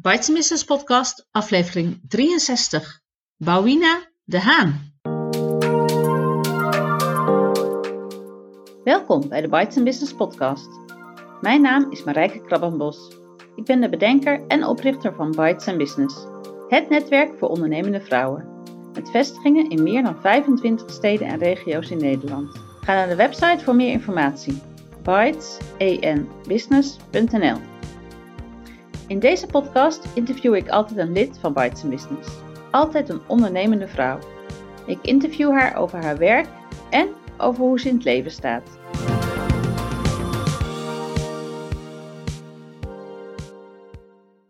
Bites Business Podcast, aflevering 63. Bouwina de Haan. Welkom bij de Bites Business Podcast. Mijn naam is Marijke Krabbenbos. Ik ben de bedenker en oprichter van Bites Business, het netwerk voor ondernemende vrouwen. Met vestigingen in meer dan 25 steden en regio's in Nederland. Ga naar de website voor meer informatie. bytesenbusiness.nl In deze podcast interview ik altijd een lid van Bites Business. Altijd een ondernemende vrouw. Ik interview haar over haar werk en over hoe ze in het leven staat.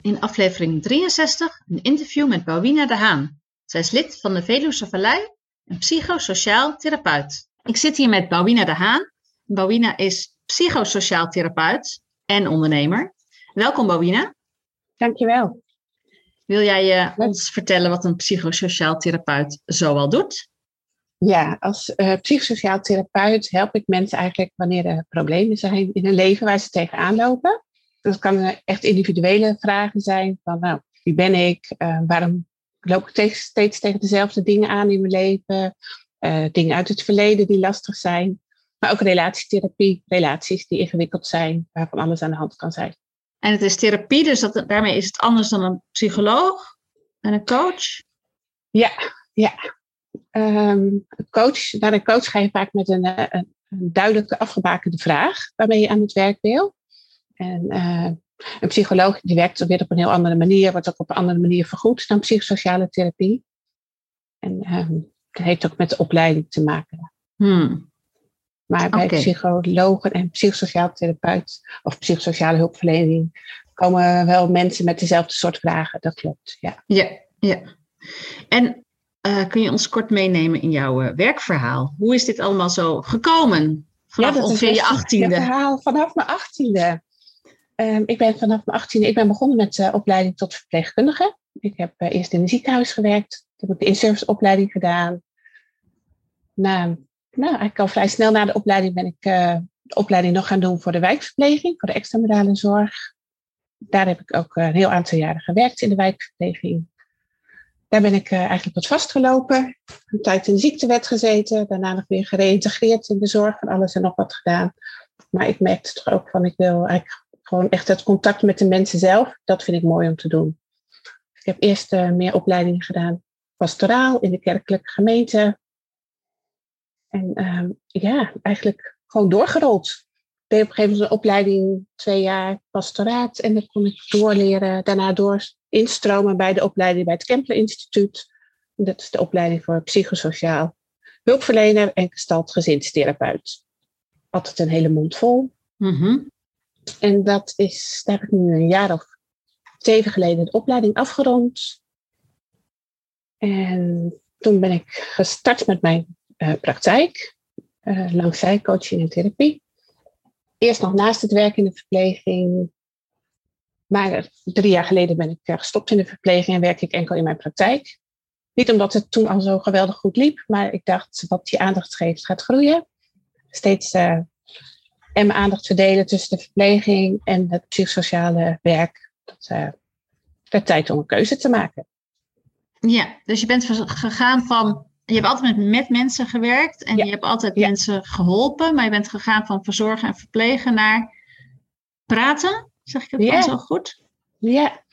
In aflevering 63 een interview met Bouwina de Haan. Zij is lid van de Veluwe Vallei en psychosociaal therapeut. Ik zit hier met Bouwina de Haan. Bouwina is psychosociaal therapeut en ondernemer. Welkom Bouwina. Dankjewel. Wil jij uh, ons vertellen wat een psychosociaal therapeut zoal doet? Ja, als uh, psychosociaal therapeut help ik mensen eigenlijk wanneer er problemen zijn in hun leven waar ze tegenaan lopen. Dat kan echt individuele vragen zijn van nou, wie ben ik? Uh, waarom loop ik steeds tegen dezelfde dingen aan in mijn leven? dingen uit het verleden die lastig zijn. Maar ook relatietherapie, relaties die ingewikkeld zijn, waarvan alles aan de hand kan zijn. En het is therapie, dus dat, daarmee is het anders dan een psycholoog en een coach? Ja, ja. Um, coach, naar een coach ga je vaak met een, een, een, duidelijke afgebakende vraag waarmee je aan het werk wil. En uh, een psycholoog die werkt weer op een heel andere manier, wordt ook op een andere manier vergoed dan psychosociale therapie. En um, dat heeft ook met de opleiding te maken. Hmm. Maar bij okay. psychologen en psychosociaal therapeut of psychosociale hulpverlening komen wel mensen met dezelfde soort vragen. Dat klopt, ja. Ja, ja. En uh, kun je ons kort meenemen in jouw uh, werkverhaal? Hoe is dit allemaal zo gekomen? Vanaf ja, ongeveer je achttiende. verhaal vanaf mijn achttiende. Um, ik ben vanaf mijn achttiende, ik ben begonnen met uh, opleiding tot verpleegkundige. Ik heb eerst in een ziekenhuis gewerkt. Toen heb ik de in-service opleiding gedaan. Na nou, eigenlijk al vrij snel na de opleiding ben ik uh, de opleiding nog gaan doen voor de wijkverpleging, voor de extramurale zorg. Daar heb ik ook een heel aantal jaren gewerkt in de wijkverpleging. Daar ben ik uh, eigenlijk wat vastgelopen. Een tijd in de ziektewet gezeten. Daarna nog weer gereïntegreerd in de zorg. Van alles en nog wat gedaan. Maar ik merkte toch ook van ik wil eigenlijk gewoon echt het contact met de mensen zelf. Dat vind ik mooi om te doen. Ik heb eerst uh, meer opleidingen gedaan. Pastoraal in de kerkelijke gemeente. En uh, ja, eigenlijk gewoon doorgerold. Ik deed op een gegeven moment een opleiding, twee jaar pastoraat. En dan kon ik doorleren, daarna door instromen bij de opleiding bij het Kempler Instituut. En dat is de opleiding voor psychosociaal hulpverlener en gestalt gezinstherapeut. Altijd een hele mond vol. Mm -hmm. En dat is, daar heb ik nu een jaar of zeven geleden de opleiding afgerond. En toen ben ik gestart met mijn praktijk, uh, langzij coaching en therapie. Eerst nog naast het werk in de verpleging. Maar drie jaar geleden ben ik uh, gestopt in de verpleging en werk ik enkel in mijn praktijk. Niet omdat het toen al zo geweldig goed liep, maar ik dacht wat je aandacht geeft gaat groeien. Steeds en mijn aandacht verdelen tussen de verpleging en het psychosociale werk. Dat werd tijd om een keuze te maken. Ja, dus je bent gegaan van je hebt altijd met, met mensen gewerkt en je hebt altijd ja. mensen geholpen, maar je bent gegaan van verzorgen en verplegen naar praten. Zeg ik het ja. zo goed? Ja,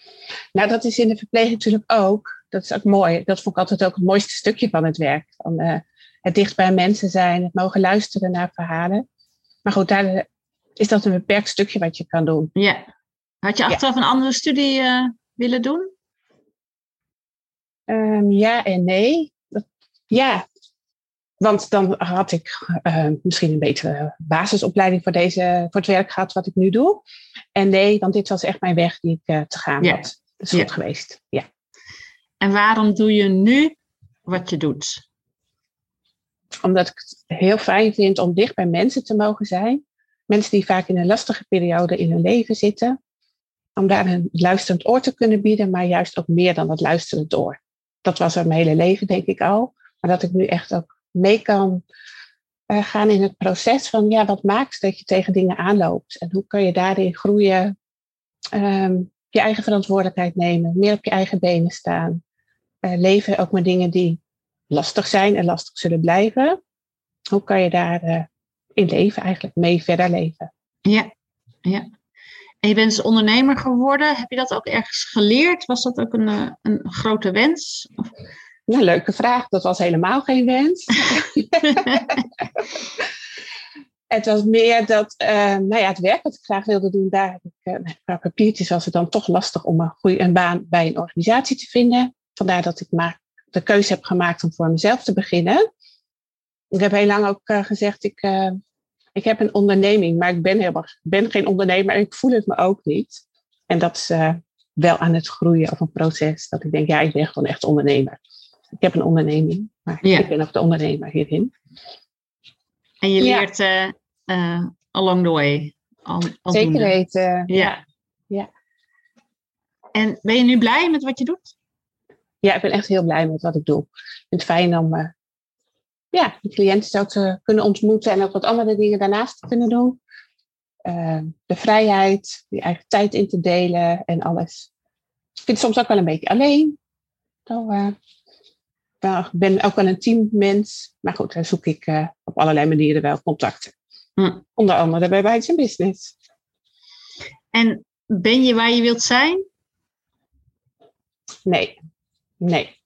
nou dat is in de verpleging natuurlijk ook. Dat is ook mooi. Dat vond ik altijd ook het mooiste stukje van het werk. Van, uh, het dicht bij mensen zijn, het mogen luisteren naar verhalen. Maar goed, daar is dat een beperkt stukje wat je kan doen. Ja. Had je achteraf een andere studie uh, willen doen? Um, ja en nee. Ja, want dan had ik uh, misschien een betere basisopleiding voor, deze, voor het werk gehad wat ik nu doe. En nee, want dit was echt mijn weg die ik uh, te gaan ja. had. Dat is ja. goed geweest, ja. En waarom doe je nu wat je doet? Omdat ik het heel fijn vind om dicht bij mensen te mogen zijn. Mensen die vaak in een lastige periode in hun leven zitten. Om daar een luisterend oor te kunnen bieden, maar juist ook meer dan dat luisterend oor. Dat was er mijn hele leven, denk ik al. Maar dat ik nu echt ook mee kan uh, gaan in het proces van, ja, wat maakt dat je tegen dingen aanloopt? En hoe kun je daarin groeien um, je eigen verantwoordelijkheid nemen, meer op je eigen benen staan. Uh, leven ook met dingen die lastig zijn en lastig zullen blijven. Hoe kan je daar uh, in leven eigenlijk mee verder leven? Ja, ja. En je bent dus ondernemer geworden. Heb je dat ook ergens geleerd? Was dat ook een, een grote wens? Of? Nou, leuke vraag. Dat was helemaal geen wens. het was meer dat, uh, nou ja, het werk wat ik graag wilde doen, daar heb ik, uh, qua papiertjes was het dan toch lastig om een goede een baan bij een organisatie te vinden. Vandaar dat ik maar de keuze heb gemaakt om voor mezelf te beginnen. Ik heb heel lang ook uh, gezegd, ik, ik heb een onderneming, maar ik ben, helemaal, ben geen ondernemer en ik voel het me ook niet. En dat is wel aan het groeien of een proces, dat ik denk, ja, ik ben gewoon echt ondernemer. Ik heb een onderneming, maar ja. ik ben ook de ondernemer hierin. En je leert ja. uh, along the way. Al, Zeker weten. Ja. ja. En ben je nu blij met wat je doet? Ja, ik ben echt heel blij met wat ik doe. Ik vind het fijn om uh, ja, de cliënten zo te kunnen ontmoeten en ook wat andere dingen daarnaast te kunnen doen. Uh, de vrijheid, je eigen tijd in te delen en alles. Ik vind het soms ook wel een beetje alleen. Ik ben ook wel een teammens. Maar goed, daar zoek ik uh, op allerlei manieren wel contacten. Hm. Onder andere bij Bites Business. En ben je waar je wilt zijn? Nee. Nee.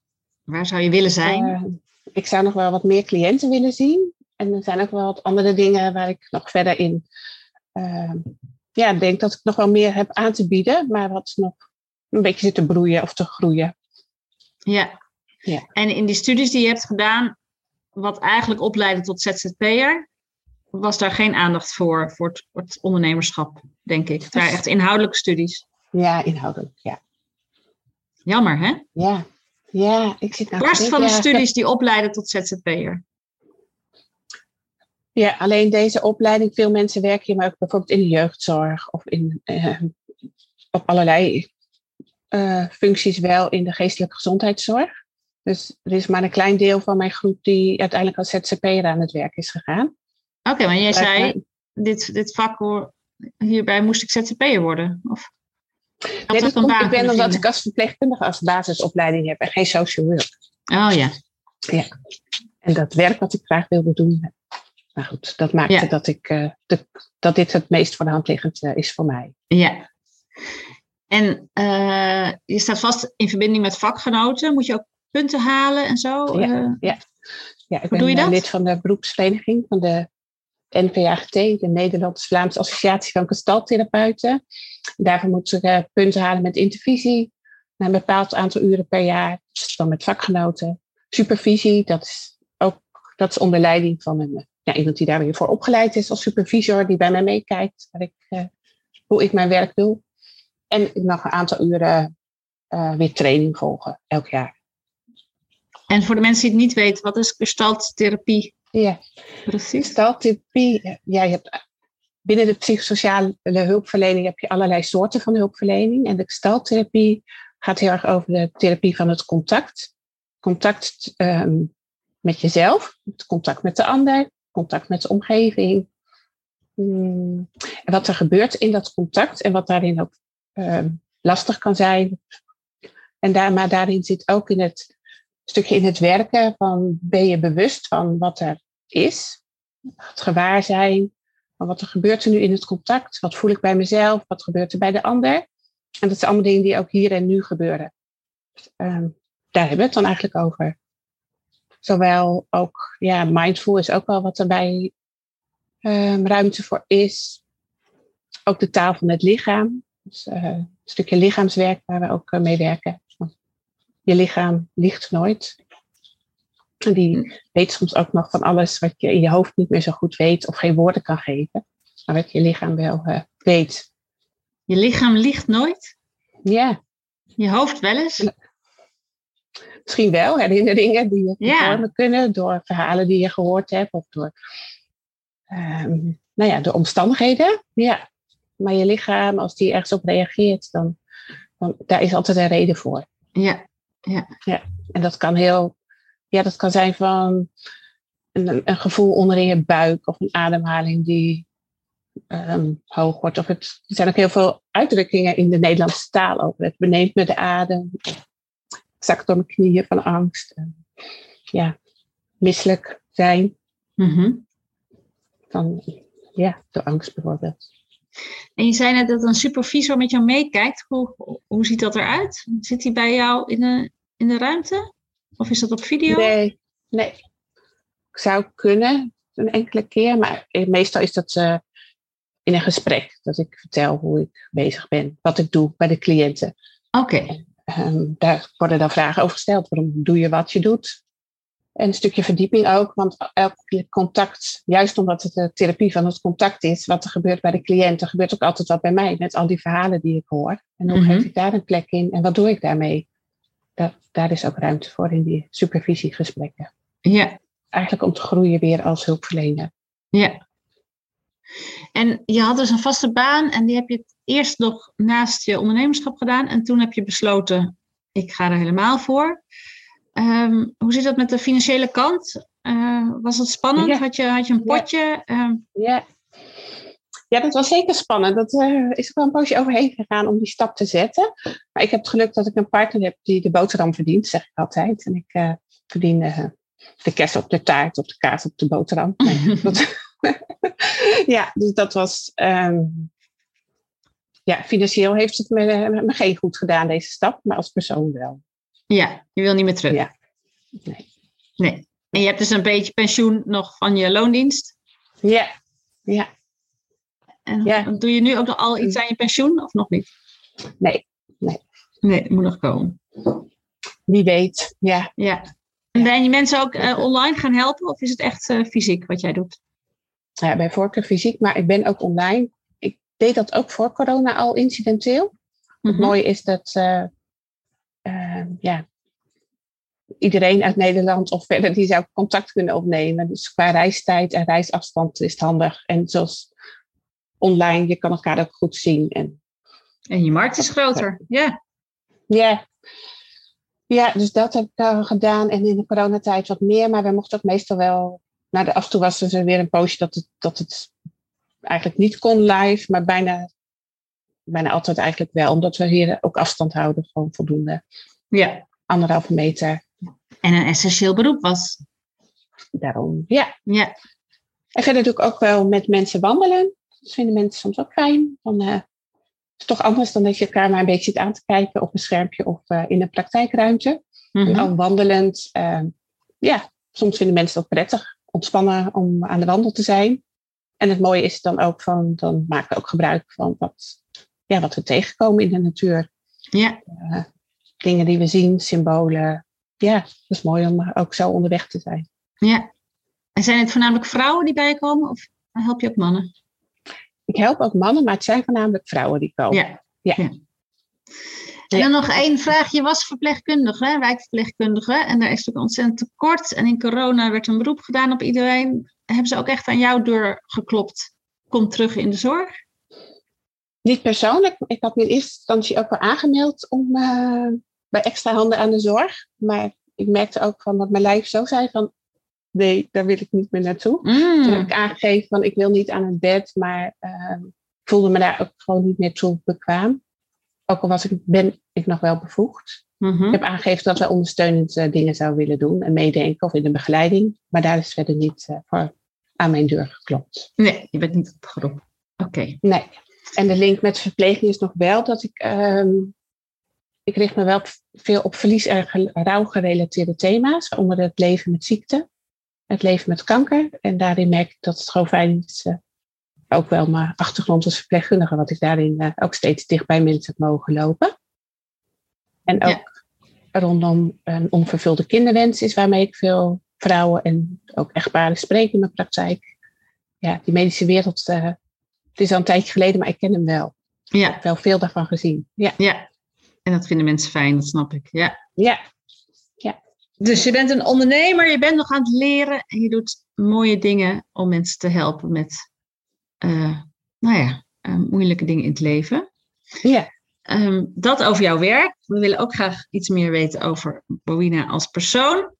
Waar zou je willen zijn? Uh, ik zou nog wel wat meer cliënten willen zien. En er zijn ook wel wat andere dingen waar ik nog verder in uh, ja, denk dat ik nog wel meer heb aan te bieden. Maar wat nog een beetje zit te broeien of te groeien. Ja, ja. En in die studies die je hebt gedaan, wat eigenlijk opleidde tot ZZP'er, was daar geen aandacht voor, voor het, voor het ondernemerschap, denk ik. Het waren echt inhoudelijke studies. Ja, inhoudelijk, ja. Jammer, hè? Ja, ja ik zit nou Barst van de studies die opleiden tot ZZP'er. Ja, alleen deze opleiding, veel mensen werken hier, maar ook bijvoorbeeld in de jeugdzorg of in, uh, op allerlei uh, functies wel in de geestelijke gezondheidszorg. Dus er is maar een klein deel van mijn groep die uiteindelijk als ZZP'er aan het werk is gegaan. Oké, maar jij zei, dit, dit vak, hierbij moest ik ZZP'er worden? Of nee, dat komt, ik ben omdat ik als verpleegkundige als basisopleiding heb en geen social work. Oh ja. Ja. En dat werk wat ik graag wilde doen, nou goed, dat maakte ja. dat, ik, uh, de, dat dit het meest voor de hand liggend uh, is voor mij. Ja. En uh, je staat vast in verbinding met vakgenoten. Moet je ook punten halen en zo? Ja, uh, ja. ja ik ben doe je dat? lid van de beroepsvereniging van de NVAGT, de Nederlands-Vlaamse Associatie van Gestaltherapeuten. Daarvoor moet ik uh, punten halen met intervisie, na een bepaald aantal uren per jaar, dus dan met vakgenoten. Supervisie, dat is ook dat is onder leiding van een, ja, iemand die daar weer voor opgeleid is als supervisor, die bij mij meekijkt waar ik, uh, hoe ik mijn werk doe. En ik mag een aantal uren uh, weer training volgen, elk jaar. En voor de mensen die het niet weten, wat is gestalttherapie? Ja, precies. Gestalttherapie, ja, je hebt binnen de psychosociale hulpverlening heb je allerlei soorten van hulpverlening. En de gestalttherapie gaat heel erg over de therapie van het contact. Contact um, met jezelf, contact met de ander, contact met de omgeving. Um, en wat er gebeurt in dat contact en wat daarin ook um, lastig kan zijn. En daar, maar daarin zit ook in het stukje in het werken van ben je bewust van wat er is, het gewaar zijn, van wat er gebeurt er nu in het contact, wat voel ik bij mezelf, wat gebeurt er bij de ander. En dat zijn allemaal dingen die ook hier en nu gebeuren. Um, daar hebben we het dan eigenlijk over. Zowel ook, ja, mindful is ook wel wat erbij um, ruimte voor is. Ook de taal van het lichaam. Dus, uh, een stukje lichaamswerk waar we ook uh, mee werken je lichaam ligt nooit. En die hm. weet soms ook nog van alles wat je in je hoofd niet meer zo goed weet of geen woorden kan geven. Maar wat je lichaam wel uh, weet. Je lichaam ligt nooit? Ja. Je hoofd wel eens? Misschien wel, herinneringen die je ja. vormen kunnen door verhalen die je gehoord hebt of door um, nou ja, de omstandigheden. Ja. Maar je lichaam, als die ergens op reageert, dan, dan daar is altijd een reden voor. Ja, ja. ja. En dat kan heel, ja, dat kan zijn van een, een gevoel onder in je buik of een ademhaling die ehm, hoog wordt. Of het, er zijn ook heel veel uitdrukkingen in de Nederlandse taal over het beneemt met de adem. Ik zak door mijn knieën van angst. ja, misselijk zijn. Mhm. Van, ja, door angst bijvoorbeeld. En je zei net dat een supervisor met jou meekijkt. Hoe, hoe ziet dat eruit? Zit hij bij jou in de, in de ruimte? Of is dat op video? Nee, nee. Ik zou kunnen, een enkele keer, maar meestal is dat uh, in een gesprek. Dat ik vertel hoe ik bezig ben, wat ik doe bij de cliënten. Oké. Um, daar worden dan vragen over gesteld. Waarom doe je wat je doet? En een stukje verdieping ook, want elk contact, juist omdat het de therapie van het contact is, wat er gebeurt bij de cliënt, er gebeurt ook altijd wat bij mij, met al die verhalen die ik hoor. En hoe Mhm. geef ik daar een plek in en wat doe ik daarmee? Dat, daar is ook ruimte voor in die supervisiegesprekken. Ja, Eigenlijk om te groeien weer als hulpverlener. ja. En je had dus een vaste baan en die heb je eerst nog naast je ondernemerschap gedaan. En toen heb je besloten, ik ga er helemaal voor. Ehm, hoe zit dat met de financiële kant? Eh, was het spannend? Ja. Had, je, had je een Ja. potje? Ehm, Ja. Ja, dat was zeker spannend. Dat eh, is er wel een poosje overheen gegaan om die stap te zetten. Maar ik heb het geluk dat ik een partner heb die de boterham verdient, zeg ik altijd. En ik eh, verdien de kerst op de taart, op de kaas, op de boterham. Dat- ja, dus dat was. ehm, ja, financieel heeft het me, me geen goed gedaan, deze stap, maar als persoon wel. Ja, je wil niet meer terug. Ja. Nee. Nee. En je hebt dus een beetje pensioen nog van je loondienst. Ja, ja, En Ja. doe je nu ook nog al iets aan je pensioen of nog niet? nee, Nee, het moet nog komen. wie weet. Ja, Ja. En ben je mensen ook eh, online gaan helpen of is het echt eh, fysiek wat jij doet? ja, bij voorkeur fysiek, maar ik ben ook online. Ik deed dat ook voor corona al incidenteel. Het Mhm. mooie is dat eh, eh, ja, iedereen uit Nederland of verder die zou contact kunnen opnemen. Dus qua reistijd en reisafstand is het handig. En zoals online, je kan elkaar ook goed zien. En En je markt is groter. Ja. ja, ja, dus dat heb ik al gedaan. En in de coronatijd wat meer, maar we mochten ook meestal wel. Nou, af en toe was er weer een poosje dat het, dat het eigenlijk niet kon live, maar bijna, bijna altijd eigenlijk wel, omdat we hier ook afstand houden, gewoon voldoende. ja. Anderhalve meter. En een essentieel beroep was. Daarom, ja. Ja. En verder doe ik ook wel met mensen wandelen. Dat vinden mensen soms ook fijn. Dan, het is toch anders dan dat je elkaar maar een beetje zit aan te kijken op een schermpje of eh, in een praktijkruimte. Mhm. En ook wandelend. eh, ja, soms vinden mensen het ook prettig, ontspannen om aan de wandel te zijn. En het mooie is dan ook van, dan maken we ook gebruik van wat, ja, wat we tegenkomen in de natuur. Ja. Dingen die we zien, symbolen. Ja, dat is mooi om ook zo onderweg te zijn. ja. En zijn het voornamelijk vrouwen die bij je komen of help je ook mannen? Ik help ook mannen, maar het zijn voornamelijk vrouwen die komen. Ja. Ja. En dan nog één vraag. Je was verpleegkundige, hè? wijkverpleegkundige. En daar is natuurlijk ontzettend tekort. En in corona werd een beroep gedaan op iedereen. Hebben ze ook echt aan jouw deur geklopt? Kom terug in de zorg? Niet persoonlijk. Ik had me in eerste instantie ook wel aangemeld om eh, bij extra handen aan de zorg. Maar ik merkte ook van dat mijn lijf zo zei van nee, daar wil ik niet meer naartoe. Mm. Toen heb ik aangegeven van ik wil niet aan het bed, maar ik voelde me daar ook gewoon niet meer toe bekwaam. Ook al was ik, ben ik nog wel bevoegd. Mhm. Ik heb aangegeven dat we ondersteunend eh, dingen zou willen doen en meedenken of in de begeleiding. Maar daar is verder niet eh, voor aan mijn deur geklopt. Nee, je bent niet opgeroepen. Oké. Nee. En de link met verpleging is nog wel dat ik. ehm, ik richt me wel veel op verlies- en ge- rouwgerelateerde thema's. Onder het leven met ziekte, het leven met kanker. En daarin merk ik dat het gewoon fijn is. eh, ook wel mijn achtergrond als verpleegkundige, wat ik daarin eh, ook steeds dicht bij mensen heb mogen lopen. En ook rondom een onvervulde kinderwens is waarmee ik veel vrouwen en ook echtparen spreek in mijn praktijk. Ja, die medische wereld, eh, het is al een tijdje geleden, maar ik ken hem wel. Ik Ja, heb wel veel daarvan gezien. Ja, ja. En dat vinden mensen fijn, dat snap ik. Ja. ja. Dus je bent een ondernemer, je bent nog aan het leren en je doet mooie dingen om mensen te helpen met, eh, nou ja, eh, moeilijke dingen in het leven. ja. Ehm, dat over jouw werk. We willen ook graag iets meer weten over Bowina als persoon.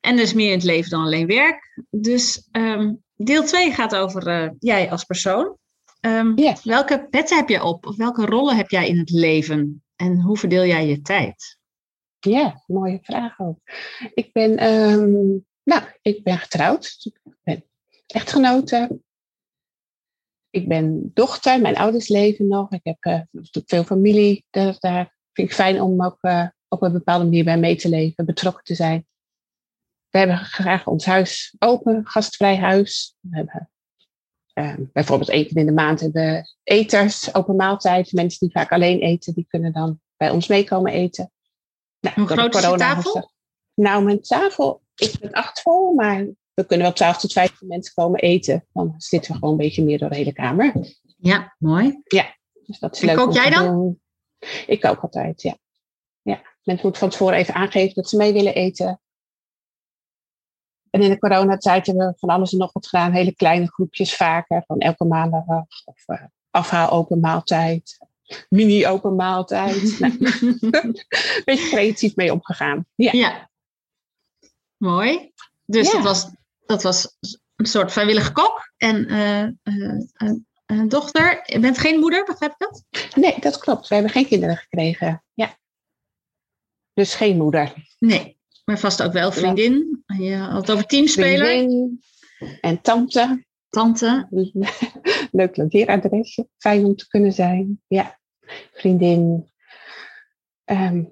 En dus meer in het leven dan alleen werk. Dus ehm, deel 2 gaat over eh, jij als persoon. Ehm, welke petten heb je op? Of welke rollen heb jij in het leven? En hoe verdeel jij je tijd? Ja, mooie vraag ook. Ik ben, ehm, nou, ik ben getrouwd. Ik ben echtgenote. Ik ben dochter. Mijn ouders leven nog. Ik heb eh, veel familie. Daar, daar vind ik fijn om ook eh, op een bepaalde manier bij mee te leven, betrokken te zijn. We hebben graag ons huis open, gastvrij huis. We hebben eh, bijvoorbeeld één keer in de maand hebben we eters, open maaltijd. Mensen die vaak alleen eten, die kunnen dan bij ons meekomen eten. Nou, Hoe de groot is corona tafel? Nou, mijn tafel, ik ben acht vol, maar we kunnen wel 12 tot 15 mensen komen eten. Dan zitten we gewoon een beetje meer door de hele kamer. Ja, mooi. Dus dat is En leuk. kook jij dan? doen. Ik kook altijd, ja. ja. Mensen moeten van tevoren even aangeven dat ze mee willen eten. En in de coronatijd hebben we van alles en nog wat gedaan. Hele kleine groepjes vaker, van elke maandag. Of uh, afhaal open maaltijd. Mini open maaltijd. nou, een beetje creatief mee omgegaan. Ja. Ja. Mooi. Dus Ja. dat, was, dat was een soort vrijwillige kok en eh, eh, een dochter. Je bent geen moeder, begrijp ik dat? Nee, dat klopt. We hebben geen kinderen gekregen. Ja. Dus geen moeder. Nee, maar vast ook wel vriendin. Je had het over teamspeler, Vriendin en tante. tante. Leuk logeeradresje. Fijn om te kunnen zijn. Ja. Vriendin. Ehm,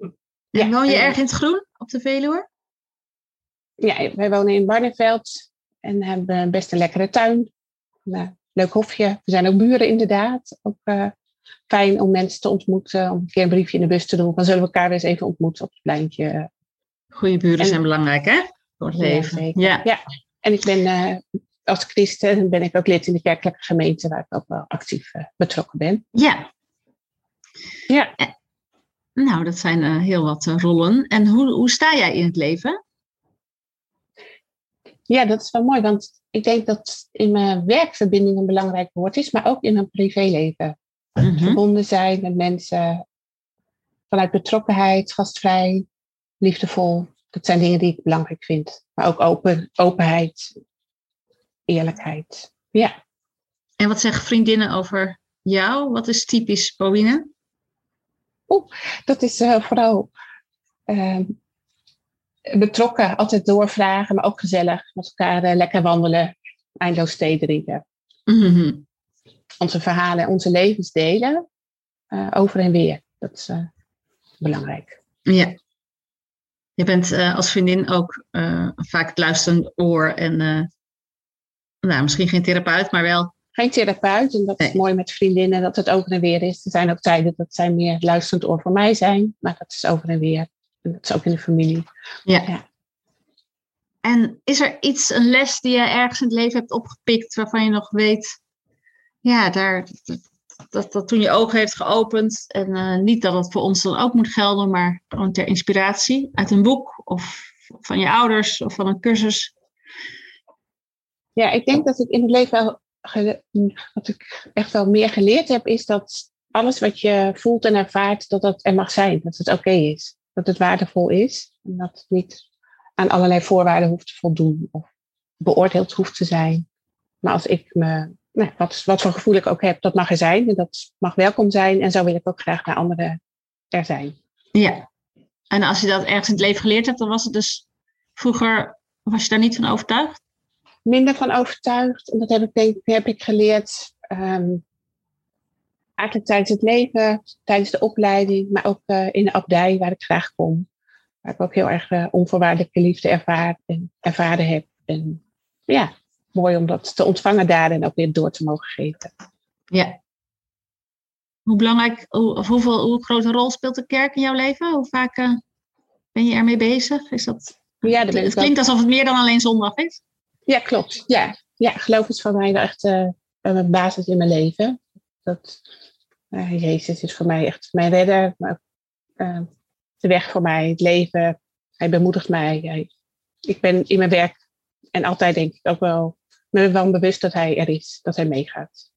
En woon je en- erg in het groen op de Veluwe? ja, wij wonen in Barneveld en hebben best een lekkere tuin. Nou, leuk hofje. We zijn ook buren inderdaad. Ook eh, fijn om mensen te ontmoeten. Om een keer een briefje in de bus te doen. Dan zullen we elkaar weer eens even ontmoeten op het pleintje. Goede buren En- zijn belangrijk, hè? Voor het leven. Ja, Ja. En ik ben eh, als christen ben ik ook lid in de kerkelijke gemeente waar ik ook wel actief eh, betrokken ben. ja. Ja. Nou, dat zijn eh, heel wat eh, rollen. En hoe, hoe sta jij in het leven? Ja, dat is wel mooi, want ik denk dat in mijn werkverbinding een belangrijk woord is, maar ook in mijn privéleven. Mhm. Verbonden zijn met mensen vanuit betrokkenheid, gastvrij, liefdevol. Dat zijn dingen die ik belangrijk vind. Maar ook open, openheid, eerlijkheid. Ja, En wat zeggen vriendinnen over jou? Wat is typisch Pauline? dat is eh, vooral ehm, betrokken, altijd doorvragen, maar ook gezellig. Met elkaar eh, lekker wandelen, eindeloos thee drinken. Mhm. Onze verhalen, onze levens delen, eh, over en weer. Dat is belangrijk. Ja. Je bent eh, als vriendin ook eh, vaak het luisterend oor en eh, nou, misschien geen therapeut, maar wel. Geen therapeut, en dat is mooi met vriendinnen, dat het over en weer is. Er zijn ook tijden dat zij meer luisterend oor voor mij zijn, maar dat is over en weer. En dat is ook in de familie. Ja. Ja. En is er iets, een les die je ergens in het leven hebt opgepikt waarvan je nog weet, ja, daar, dat, dat, toen je ogen heeft geopend en eh, niet dat het voor ons dan ook moet gelden, maar gewoon ter inspiratie uit een boek of van je ouders of van een cursus. Ja, ik denk dat ik in het leven wat ik echt wel meer geleerd heb, is dat alles wat je voelt en ervaart, dat dat er mag zijn. Dat het oké is. Dat het waardevol is. En dat het niet aan allerlei voorwaarden hoeft te voldoen of beoordeeld hoeft te zijn. Maar als ik me, nou, wat, wat voor gevoel ik ook heb, dat mag er zijn. En dat mag welkom zijn. En zo wil ik ook graag naar anderen er zijn. Ja. En als je dat ergens in het leven geleerd hebt, dan was het dus vroeger, was je daar niet van overtuigd? minder van overtuigd. En dat heb ik, denk, heb ik geleerd ehm, eigenlijk tijdens het leven, tijdens de opleiding, maar ook eh, in de abdij waar ik graag kom. Waar ik ook heel erg eh, onvoorwaardelijke liefde ervaar en ervaren heb. En ja, mooi om dat te ontvangen daar en ook weer door te mogen geven. Ja. Hoe belangrijk, hoe, of hoeveel, hoe grote rol speelt de kerk in jouw leven? Hoe vaak eh, ben je ermee bezig? Is dat, Ja, ben het klinkt alsof het meer dan alleen zondag is. Ja, klopt. Ja, ja geloof is voor mij wel echt eh, een basis in mijn leven. Dat, eh, Jezus is voor mij echt mijn redder, maar de weg voor mij, het leven. Hij bemoedigt mij. Hij- ik ben in mijn werk en altijd denk ik ook wel, me wel bewust dat hij er is, dat hij meegaat.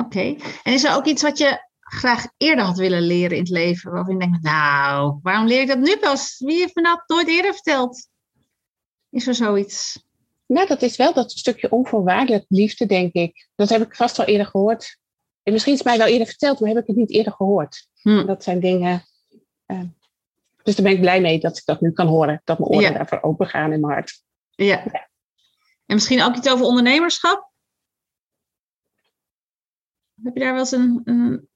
Oké. En is er ook iets wat je graag eerder had willen leren in het leven? Waarvan je denkt, nou, waarom leer ik dat nu pas? Wie heeft me dat nooit eerder verteld? Is er zoiets? Nou, dat is wel dat stukje onvoorwaardelijk liefde, denk ik. Dat heb ik vast wel eerder gehoord. En misschien is het mij wel eerder verteld, maar heb ik het niet eerder gehoord. Hm. Dat zijn dingen. eh, dus daar ben ik blij mee dat ik dat nu kan horen. Dat mijn oren Ja. daarvoor open gaan in mijn hart. Ja. En misschien ook iets over ondernemerschap? Heb je daar wel eens een, een,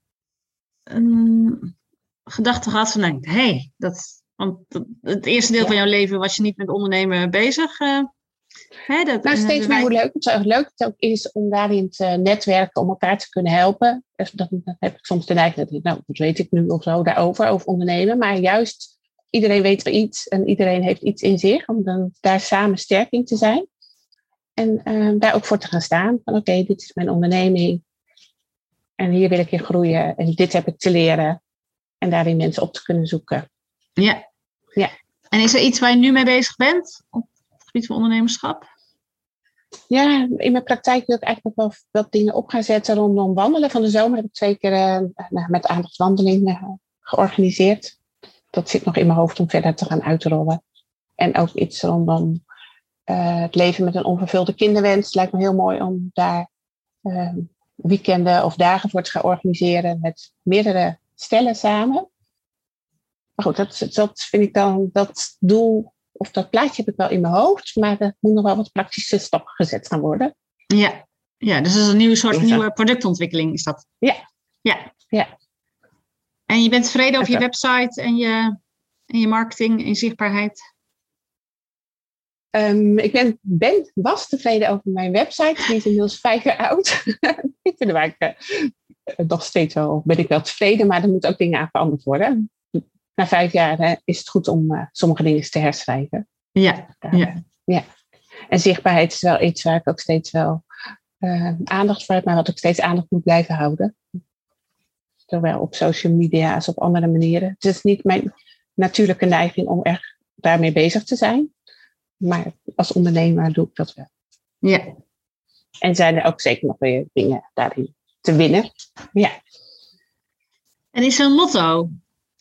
een gedachte gehad van, nee, hey, dat, want dat- het eerste deel Ja. van jouw leven was je niet met ondernemen bezig. eh, hè, dat, Nou, en steeds wij- meer hoe leuk, het, leuk het ook is om daarin te netwerken, om elkaar te kunnen helpen. Dus dan, dan heb ik soms de neiging dat ik, nou, wat weet ik nu of zo daarover, over ondernemen. Maar juist, iedereen weet wel iets en iedereen heeft iets in zich, om dan daar samen sterk in te zijn. En eh, daar ook voor te gaan staan. Van oké, dit is mijn onderneming. En hier wil ik in groeien. En dit heb ik te leren. En daarin mensen op te kunnen zoeken. Ja. Ja. En is er iets waar je nu mee bezig bent op het gebied van ondernemerschap? Ja, in mijn praktijk wil ik eigenlijk nog wel wat dingen op gaan zetten rondom wandelen. Van de zomer heb ik twee keer eh, nou, met aandachtswandeling eh, georganiseerd. Dat zit nog in mijn hoofd om verder te gaan uitrollen. En ook iets rondom eh, het leven met een onvervulde kinderwens. Het lijkt me heel mooi om daar eh, weekenden of dagen voor te gaan organiseren met meerdere stellen samen. Maar goed, dat, dat vind ik dan dat doel of dat plaatje heb ik wel in mijn hoofd, maar er moet nog wel wat praktische stappen gezet gaan worden. Ja. Ja, dus dat is een nieuwe soort nieuwe productontwikkeling, is dat? Ja. Ja. Ja. En je bent tevreden over je website en je, en je marketing en zichtbaarheid? Ehm, ik ben, ben, was tevreden over mijn website. Die is inmiddels vijf jaar oud. ik vind eigenlijk eh, nog steeds wel, ben ik wel tevreden, maar er moeten ook dingen aan veranderd worden. Na vijf jaar eh, is het goed om eh, sommige dingen te herschrijven. Ja. Daar, Ja. ja. En zichtbaarheid is wel iets waar ik ook steeds wel aandacht voor heb, maar wat ik steeds aandacht moet blijven houden. Zowel op social media als op andere manieren. Het is niet mijn natuurlijke neiging om echt daarmee bezig te zijn. Maar als ondernemer doe ik dat wel. Ja. En zijn er ook zeker nog weer dingen daarin te winnen. Ja. En is er een motto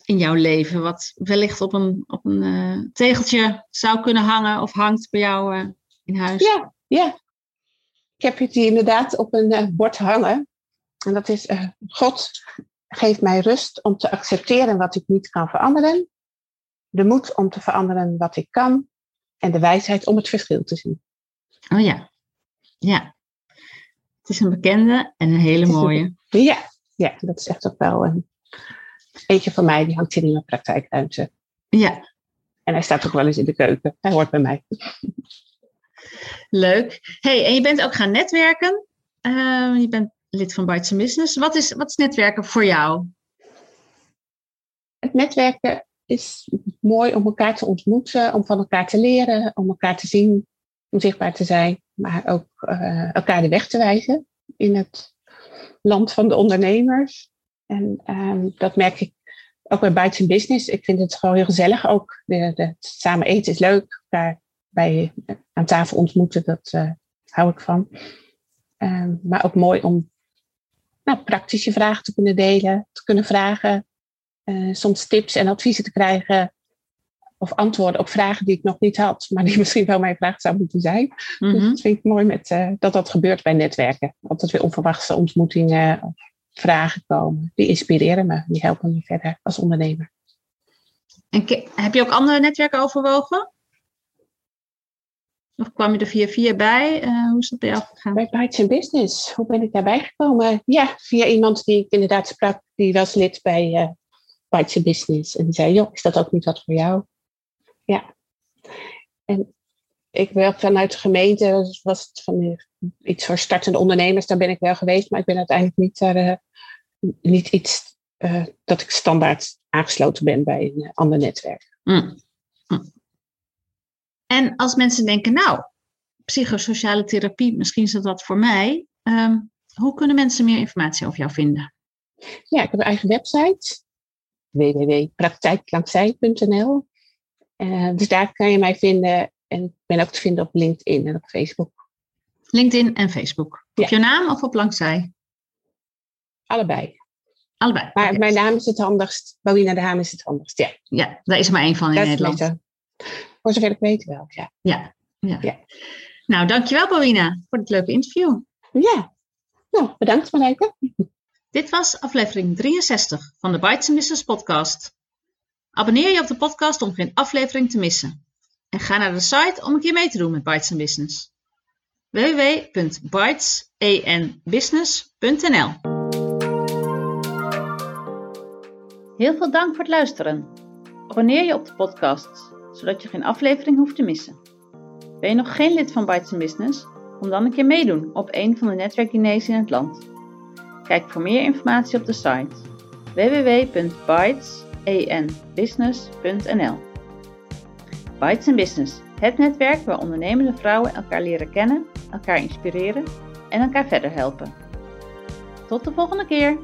in jouw leven wat wellicht op een, op een eh, tegeltje zou kunnen hangen of hangt bij jou eh, in huis? Ja, ja. Ik heb het hier inderdaad op een eh, bord hangen. En dat is, God geeft mij rust om te accepteren wat ik niet kan veranderen. De moed om te veranderen wat ik kan. En de wijsheid om het verschil te zien. Oh ja. Ja. Het is een bekende en een hele een mooie. Ja, ja dat is echt ook wel een eentje van mij. Die hangt hier in mijn praktijkruimte. Ja, En hij staat ook wel eens in de keuken. Hij hoort bij mij. leuk. Hey, en je bent ook gaan netwerken. Eh, je bent lid van Bites Business. Wat is, wat is netwerken voor jou? Het netwerken is mooi om elkaar te ontmoeten, om van elkaar te leren, om elkaar te zien, om zichtbaar te zijn, maar ook eh, elkaar de weg te wijzen in het land van de ondernemers. En ehm, dat merk ik ook bij Bites Business. Ik vind het gewoon heel gezellig ook. De, de, samen eten is leuk, elkaar bij, aan tafel ontmoeten, dat eh, hou ik van. Ehm, maar ook mooi om nou, praktische vragen te kunnen delen, te kunnen vragen eh, soms tips en adviezen te krijgen. Of antwoorden op vragen die ik nog niet had, maar die misschien wel mijn vraag zou moeten zijn. Dus Mhm. dat vind ik mooi met, eh, dat dat gebeurt bij netwerken. Altijd weer onverwachte ontmoetingen of vragen komen. Die inspireren me, die helpen me verder als ondernemer. En ke- heb je ook andere netwerken overwogen? Of kwam je er via via bij? Eh, hoe is dat bij jou gegaan? Bij Bites Business, hoe ben ik daarbij gekomen? Ja, via iemand die ik inderdaad sprak, die was lid bij Bites Business. En die zei, joh, is dat ook niet wat voor jou? Ja. En ik werk vanuit de gemeente, was het van eh, iets voor startende ondernemers, daar ben ik wel geweest, maar ik ben uiteindelijk niet, daar, eh, niet iets eh, dat ik standaard aangesloten ben bij een ander netwerk. Mm. Mm. En als mensen denken, nou, psychosociale therapie, misschien is dat wat voor mij. Ehm, hoe kunnen mensen meer informatie over jou vinden? Ja, ik heb een eigen website, www.praktijklandzij.nl. Eh, dus daar kan je mij vinden. En ik ben ook te vinden op LinkedIn en op Facebook. LinkedIn en Facebook. Ja. Op je naam of op langzij? Allebei. Allebei. Maar mijn naam is het handigst. Bouwina de Haan is het handigst. Ja, Ja, daar is maar één van in Nederland. beter. Voor zover ik weet wel. Ja. Ja, ja. Ja. Nou, dankjewel Bowina voor het leuke interview. Ja, nou, bedankt Marijke. Dit was aflevering 63 van de Bites Business podcast. Abonneer je op de podcast om geen aflevering te missen. En ga naar de site om een keer mee te doen met Bites Business. www.bytesenbusiness.nl Heel veel dank voor het luisteren. Abonneer je op de podcast, zodat je geen aflevering hoeft te missen. Ben je nog geen lid van Bites Business? Kom dan een keer meedoen op een van de netwerkdiners in het land. Kijk voor meer informatie op de site www.bytesenbusiness.nl Bites Business, het netwerk waar ondernemende vrouwen elkaar leren kennen, elkaar inspireren en elkaar verder helpen. Tot de volgende keer!